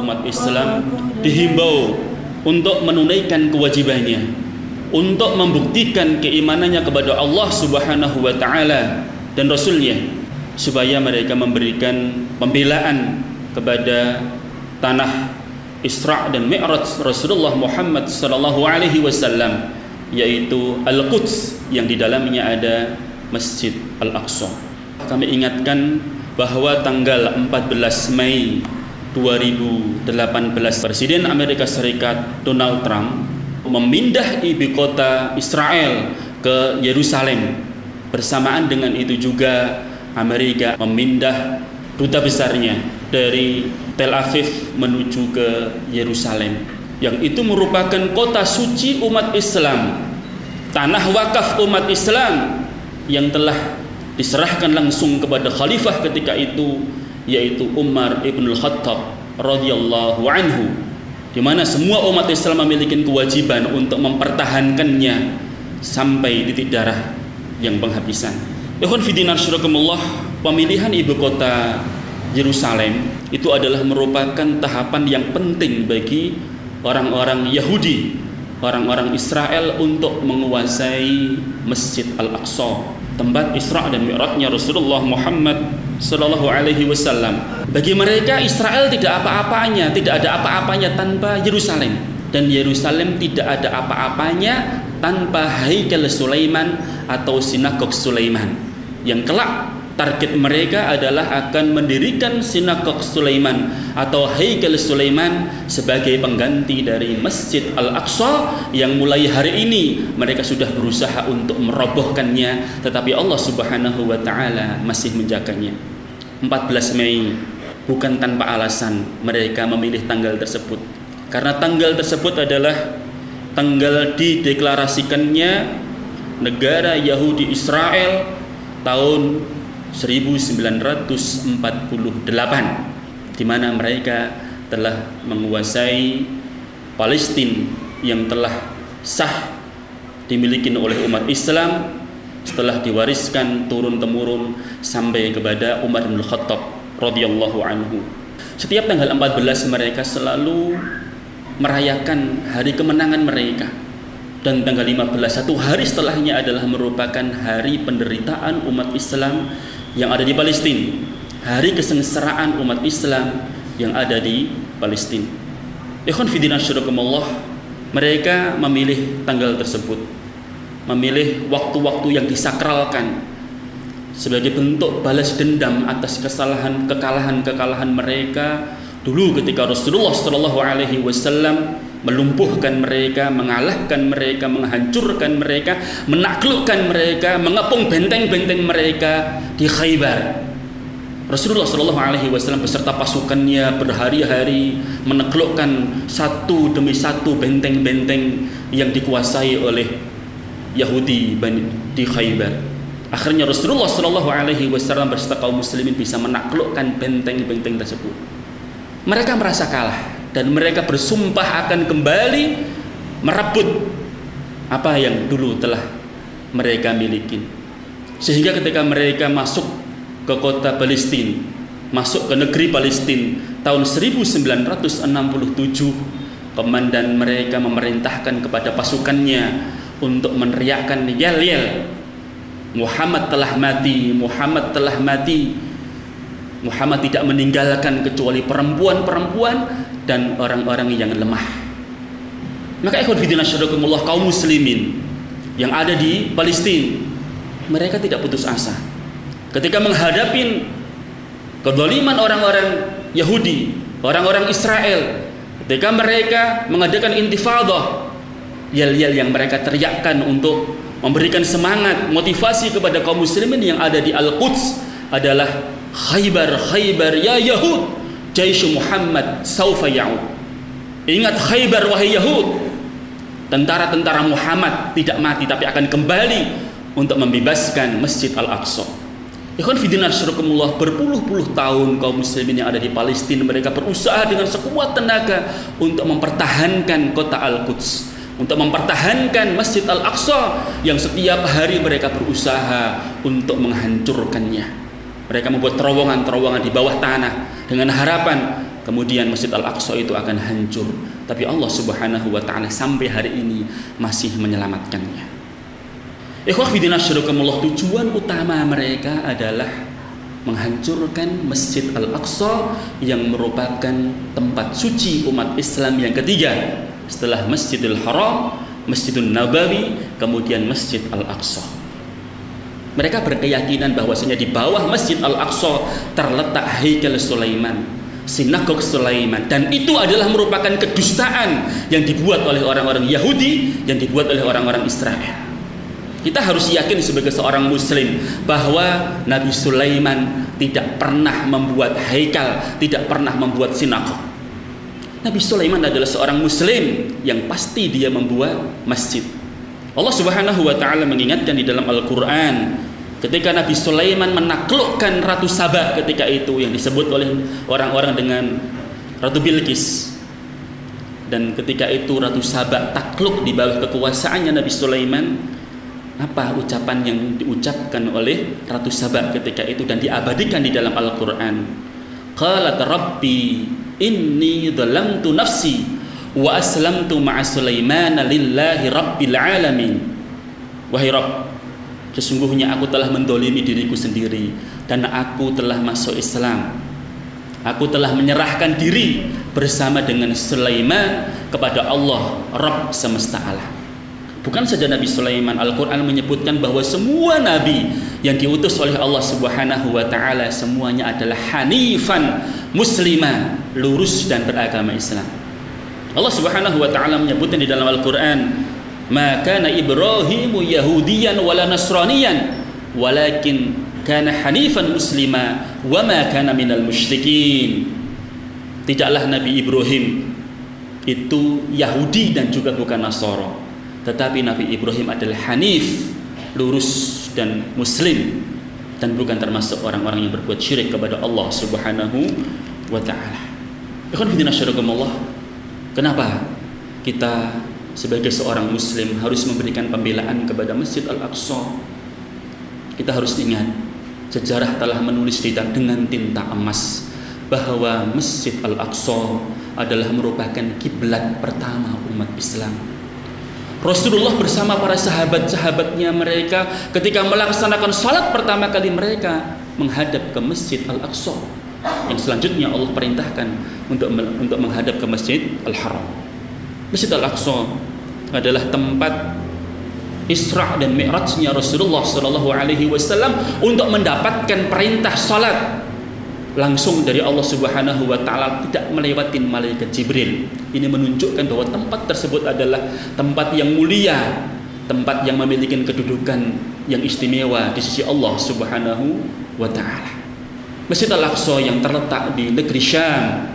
umat Islam dihimbau untuk menunaikan kewajibannya untuk membuktikan keimanannya kepada Allah Subhanahu wa taala dan rasulnya supaya mereka memberikan pembelaan kepada tanah Isra dan Mi'raj Rasulullah Muhammad sallallahu alaihi wasallam yaitu Al-Quds yang di dalamnya ada Masjid Al-Aqsa. Kami ingatkan bahwa tanggal 14 Mei 2018 Presiden Amerika Serikat Donald Trump memindah ibu kota Israel ke Yerusalem. Bersamaan dengan itu juga Amerika memindah duta besarnya dari Tel Aviv menuju ke Yerusalem. Yang itu merupakan kota suci umat Islam. Tanah wakaf umat Islam yang telah diserahkan langsung kepada khalifah ketika itu yaitu Umar ibn al-Khattab radhiyallahu anhu di mana semua umat Islam memiliki kewajiban untuk mempertahankannya sampai titik darah yang penghabisan. Ikhwan fidinar syurakumullah, pemilihan ibu kota Yerusalem itu adalah merupakan tahapan yang penting bagi orang-orang Yahudi, orang-orang Israel untuk menguasai Masjid Al-Aqsa, tempat Isra dan Mi'rajnya Rasulullah Muhammad Sallallahu Alaihi Wasallam. Bagi mereka Israel tidak apa-apanya, tidak ada apa-apanya tanpa Yerusalem dan Yerusalem tidak ada apa-apanya tanpa Haikal Sulaiman atau Sinagog Sulaiman yang kelak target mereka adalah akan mendirikan sinagog Sulaiman atau Haikal Sulaiman sebagai pengganti dari Masjid Al-Aqsa yang mulai hari ini mereka sudah berusaha untuk merobohkannya tetapi Allah Subhanahu wa taala masih menjaganya. 14 Mei bukan tanpa alasan mereka memilih tanggal tersebut karena tanggal tersebut adalah tanggal dideklarasikannya negara Yahudi Israel tahun 1948 di mana mereka telah menguasai Palestina yang telah sah dimiliki oleh umat Islam setelah diwariskan turun temurun sampai kepada Umar bin Khattab radhiyallahu anhu. Setiap tanggal 14 mereka selalu merayakan hari kemenangan mereka dan tanggal 15 satu hari setelahnya adalah merupakan hari penderitaan umat Islam yang ada di Palestina hari kesengsaraan umat Islam yang ada di Palestina ikhwan fidina syurakumullah mereka memilih tanggal tersebut. Memilih waktu-waktu yang disakralkan sebagai bentuk balas dendam atas kesalahan kekalahan-kekalahan mereka. Dulu ketika Rasulullah Shallallahu Alaihi Wasallam melumpuhkan mereka, mengalahkan mereka, menghancurkan mereka, menaklukkan mereka, mengepung benteng-benteng mereka di Khaybar. Rasulullah Shallallahu Alaihi Wasallam beserta pasukannya berhari-hari menaklukkan satu demi satu benteng-benteng yang dikuasai oleh Yahudi di Khaybar. Akhirnya Rasulullah Shallallahu Alaihi Wasallam beserta kaum muslimin bisa menaklukkan benteng-benteng tersebut. Mereka merasa kalah dan mereka bersumpah akan kembali merebut apa yang dulu telah mereka miliki. Sehingga ketika mereka masuk ke kota Palestina, masuk ke negeri Palestina tahun 1967, komandan mereka memerintahkan kepada pasukannya untuk meneriakkan yel-yel Muhammad telah mati, Muhammad telah mati. Muhammad tidak meninggalkan kecuali perempuan-perempuan dan orang-orang yang lemah. Maka ikhwan fillah syadakumullah kaum muslimin yang ada di Palestina mereka tidak putus asa. Ketika menghadapi kedoliman orang-orang Yahudi, orang-orang Israel, ketika mereka mengadakan intifadah, yel-yel yang mereka teriakkan untuk memberikan semangat, motivasi kepada kaum muslimin yang ada di Al-Quds adalah Khaybar, Khaybar ya Yahud, Jaish Muhammad saufa ya'ud. Ingat Khaybar wahai Yahud. Tentara-tentara Muhammad tidak mati tapi akan kembali untuk membebaskan Masjid Al-Aqsa. Ikhwan fidina syurukumullah berpuluh-puluh tahun kaum muslimin yang ada di Palestina mereka berusaha dengan sekuat tenaga untuk mempertahankan kota Al-Quds untuk mempertahankan Masjid Al-Aqsa yang setiap hari mereka berusaha untuk menghancurkannya. Mereka membuat terowongan-terowongan di bawah tanah dengan harapan kemudian Masjid Al-Aqsa itu akan hancur. Tapi Allah Subhanahu wa taala sampai hari ini masih menyelamatkannya. Ikhwah fillah tujuan utama mereka adalah menghancurkan Masjid Al-Aqsa yang merupakan tempat suci umat Islam yang ketiga setelah Masjidil Haram, Masjidun Nabawi, kemudian Masjid Al-Aqsa. Mereka berkeyakinan bahwasanya di bawah Masjid Al-Aqsa terletak Haikal Sulaiman, sinagog Sulaiman dan itu adalah merupakan kedustaan yang dibuat oleh orang-orang Yahudi yang dibuat oleh orang-orang Israel. Kita harus yakin sebagai seorang muslim bahwa Nabi Sulaiman tidak pernah membuat haikal, tidak pernah membuat sinagog. Nabi Sulaiman adalah seorang muslim yang pasti dia membuat masjid. Allah Subhanahu wa taala mengingatkan di dalam Al-Qur'an ketika Nabi Sulaiman menaklukkan Ratu Saba ketika itu yang disebut oleh orang-orang dengan Ratu Bilqis. Dan ketika itu Ratu Saba takluk di bawah kekuasaannya Nabi Sulaiman, apa ucapan yang diucapkan oleh Ratu Saba ketika itu dan diabadikan di dalam Al-Qur'an? Qalat Rabbi inni dhalamtu nafsi wa aslamtu ma'a Sulaiman lillahi rabbil alamin wahai Rabb sesungguhnya aku telah mendolimi diriku sendiri dan aku telah masuk Islam aku telah menyerahkan diri bersama dengan Sulaiman kepada Allah Rabb semesta alam Bukan saja Nabi Sulaiman, Al-Quran menyebutkan bahwa semua Nabi yang diutus oleh Allah Subhanahu wa Ta'ala semuanya adalah hanifan muslimah lurus dan beragama Islam. Allah Subhanahu wa taala menyebutkan di dalam Al-Qur'an, "Ma kana Ibrahimu Yahudiyan wala Nasraniyan, walakin kana hanifan muslima wa ma kana minal musyrikin." Tidaklah Nabi Ibrahim itu Yahudi dan juga bukan Nasoro. Tetapi Nabi Ibrahim adalah hanif, lurus dan muslim dan bukan termasuk orang-orang yang berbuat syirik kepada Allah Subhanahu wa taala. Ikhwan fillah Kenapa kita sebagai seorang muslim harus memberikan pembelaan kepada Masjid Al-Aqsa? Kita harus ingat sejarah telah menulis dengan tinta emas bahwa Masjid Al-Aqsa adalah merupakan kiblat pertama umat Islam. Rasulullah bersama para sahabat-sahabatnya mereka ketika melaksanakan salat pertama kali mereka menghadap ke Masjid Al-Aqsa yang selanjutnya Allah perintahkan untuk untuk menghadap ke Masjid Al-Haram. Masjid Al-Aqsa adalah tempat Isra dan Mi'rajnya Rasulullah Shallallahu Alaihi Wasallam untuk mendapatkan perintah salat langsung dari Allah Subhanahu Wa Taala tidak melewati malaikat Jibril. Ini menunjukkan bahwa tempat tersebut adalah tempat yang mulia, tempat yang memiliki kedudukan yang istimewa di sisi Allah Subhanahu Wa Taala. Masjid Al-Aqsa yang terletak di negeri Syam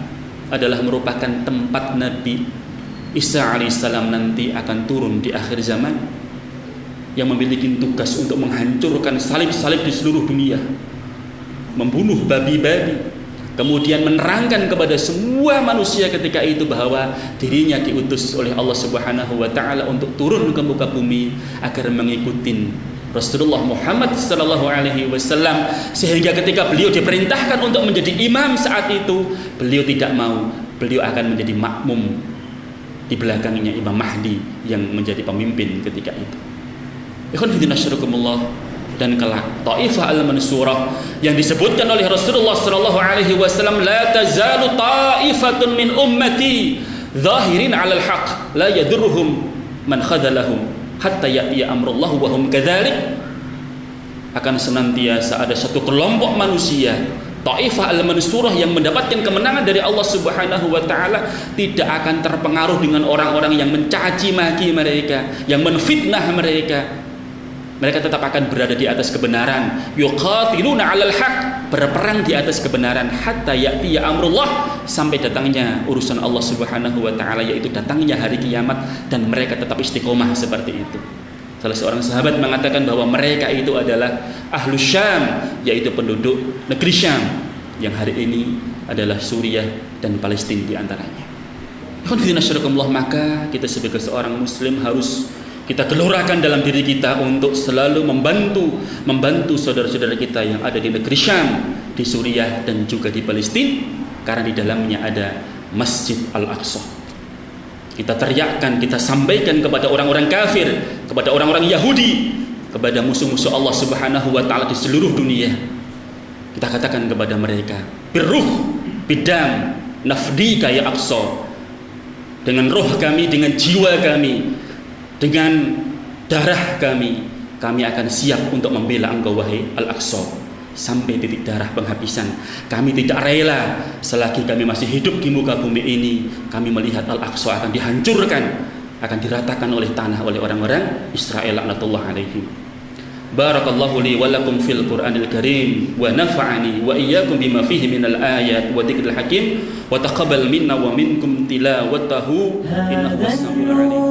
adalah merupakan tempat Nabi Isa alaihissalam nanti akan turun di akhir zaman yang memiliki tugas untuk menghancurkan salib-salib di seluruh dunia membunuh babi-babi kemudian menerangkan kepada semua manusia ketika itu bahwa dirinya diutus oleh Allah Subhanahu wa taala untuk turun ke muka bumi agar mengikuti Rasulullah Muhammad sallallahu alaihi wasallam. Sehingga ketika beliau diperintahkan untuk menjadi imam saat itu beliau tidak mau. Beliau akan menjadi makmum di belakangnya Imam Mahdi yang menjadi pemimpin ketika itu. Ikhwan dan kelak Taifah al-Mansurah yang disebutkan oleh Rasulullah sallallahu alaihi wasallam la tazalu ta'ifatun min ummati zahirin 'alal haqq la yadurruhum man khadalahum hatta ya'ti amrullah wa hum kadzalik akan senantiasa ada satu kelompok manusia Taifah al-Mansurah yang mendapatkan kemenangan dari Allah Subhanahu wa taala tidak akan terpengaruh dengan orang-orang yang mencaci maki mereka, yang menfitnah mereka. Mereka tetap akan berada di atas kebenaran. Yuqatiluna 'alal haq, berperang di atas kebenaran hatta ya'ti ya amrullah sampai datangnya urusan Allah Subhanahu wa taala yaitu datangnya hari kiamat dan mereka tetap istiqomah seperti itu. Salah seorang sahabat mengatakan bahwa mereka itu adalah ahlu Syam yaitu penduduk negeri Syam yang hari ini adalah Suriah dan Palestina di antaranya. maka kita sebagai seorang muslim harus kita gelurakan dalam diri kita untuk selalu membantu membantu saudara-saudara kita yang ada di negeri Syam, di Suriah dan juga di Palestina karena di dalamnya ada Masjid Al-Aqsa. Kita teriakkan, kita sampaikan kepada orang-orang kafir, kepada orang-orang Yahudi, kepada musuh-musuh Allah Subhanahu wa taala di seluruh dunia. Kita katakan kepada mereka, "Birruh bidam nafdika ya Aqsa." Dengan roh kami, dengan jiwa kami, dengan darah kami kami akan siap untuk membela engkau wahai Al-Aqsa sampai titik darah penghabisan. Kami tidak rela selagi kami masih hidup di muka bumi ini kami melihat Al-Aqsa akan dihancurkan akan diratakan oleh tanah oleh orang-orang Israel laknatullah alaihim. Barakallahu li wa lakum fil Qur'anil Karim wa nafa'ani wa iyyakum bima fihi minal ayat wa dzikril hakim wa taqabbal minna wa minkum tilawatahu innahu was-sami'ul 'alim.